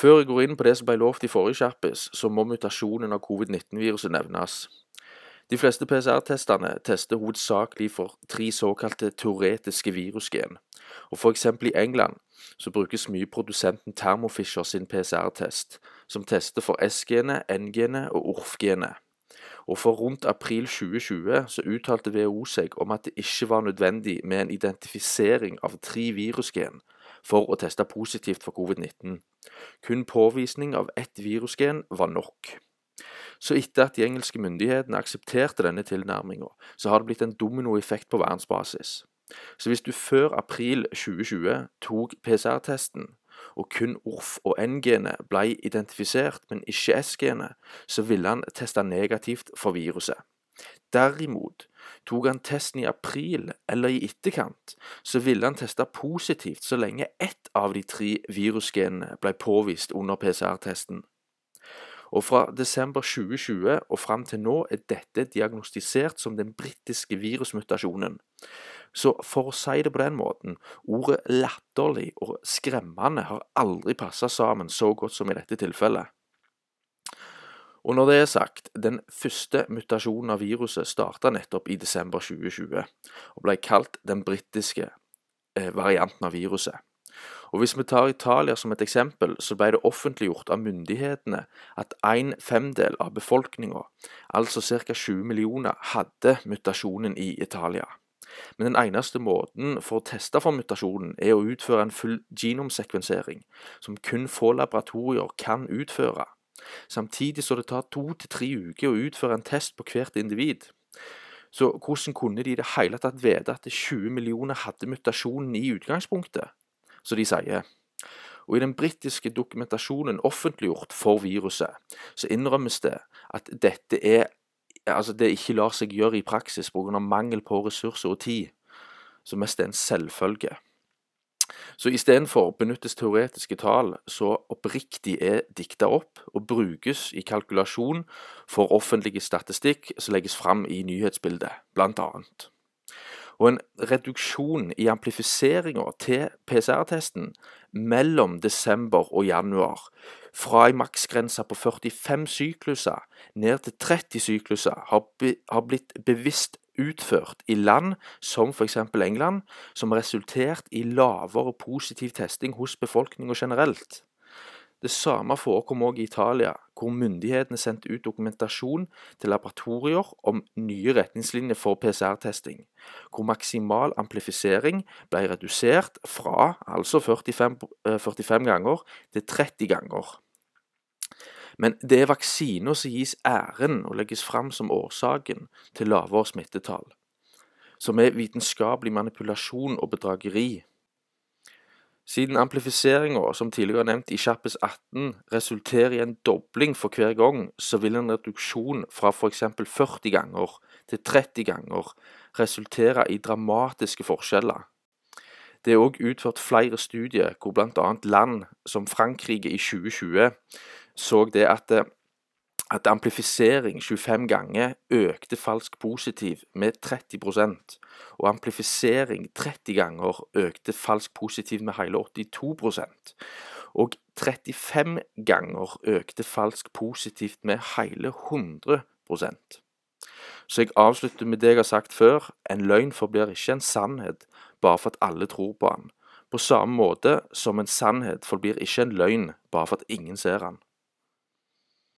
Før jeg går inn på det som ble lovt i forrige kjappis, så må mutasjonen av covid-19-viruset nevnes. De fleste PCR-testene tester hovedsakelig for tre såkalte teoretiske virusgen. Og F.eks. i England så brukes mye produsenten Thermo Fisher sin PCR-test, som tester for S-genet, N-genet og ORF-genet. Og For rundt april 2020 så uttalte WHO seg om at det ikke var nødvendig med en identifisering av tre virusgen for å teste positivt for covid-19. Kun påvisning av ett virusgen var nok. Så etter at de engelske myndighetene aksepterte denne tilnærminga, så har det blitt en dominoeffekt på verdensbasis. Så hvis du før april 2020 tok PCR-testen, og kun ORF og N-genet ble identifisert, men ikke S-genet, så ville han teste negativt for viruset. Derimot, tok han testen i april eller i etterkant, så ville han teste positivt så lenge ett av de tre virusgenene ble påvist under PCR-testen. Og Fra desember 2020 og fram til nå er dette diagnostisert som den britiske virusmutasjonen. Så for å si det på den måten, ordet latterlig og skremmende har aldri passa sammen så godt som i dette tilfellet. Og når det er sagt, den første mutasjonen av viruset starta nettopp i desember 2020, og ble kalt den britiske eh, varianten av viruset. Og Hvis vi tar Italia som et eksempel, så ble det offentliggjort av myndighetene at en femdel av befolkninga, altså ca. 20 millioner, hadde mutasjonen i Italia. Men den eneste måten for å teste for mutasjonen er å utføre en full genomsekvensering, som kun få laboratorier kan utføre. Samtidig så det tar to til tre uker å utføre en test på hvert individ. Så hvordan kunne de i det hele tatt vite at 20 millioner hadde mutasjonen i utgangspunktet, som de sier? Og I den britiske dokumentasjonen offentliggjort for viruset, så innrømmes det at dette er altså det ikke lar seg gjøre i praksis pga. mangel på ressurser og tid, som mest er en selvfølge. Så istedenfor benyttes teoretiske tall så oppriktig er dikta opp og brukes i kalkulasjon for offentlige statistikk som legges fram i nyhetsbildet, annet. Og en reduksjon i amplifiseringa til PCR-testen mellom desember og januar, fra ei maksgrense på 45 sykluser ned til 30 sykluser, har blitt bevisst utført i land som f.eks. England, som har resultert i lavere positiv testing hos befolkninga generelt. Det samme forekom også i Italia, hvor myndighetene sendte ut dokumentasjon til laboratorier om nye retningslinjer for PCR-testing, hvor maksimal amplifisering ble redusert fra altså 45, 45 ganger til 30 ganger. Men det er vaksiner som gis æren og legges fram som årsaken til lavere smittetall, som er vitenskapelig manipulasjon og bedrageri. Siden amplifiseringa, som tidligere nevnt i Kjappes 18, resulterer i en dobling for hver gang, så vil en reduksjon fra f.eks. 40 ganger til 30 ganger resultere i dramatiske forskjeller. Det er òg utført flere studier hvor bl.a. land som Frankrike i 2020 så det at, eh, at amplifisering 25 ganger økte falsk positiv med 30% og amplifisering 30 ganger økte falsk positiv med hele 82% og 35 ganger økte falsk positivt med hele 100% Så jeg avslutter med det jeg har sagt før, en løgn forblir ikke en sannhet bare for at alle tror på den. På samme måte som en sannhet forblir ikke en løgn bare for at ingen ser den.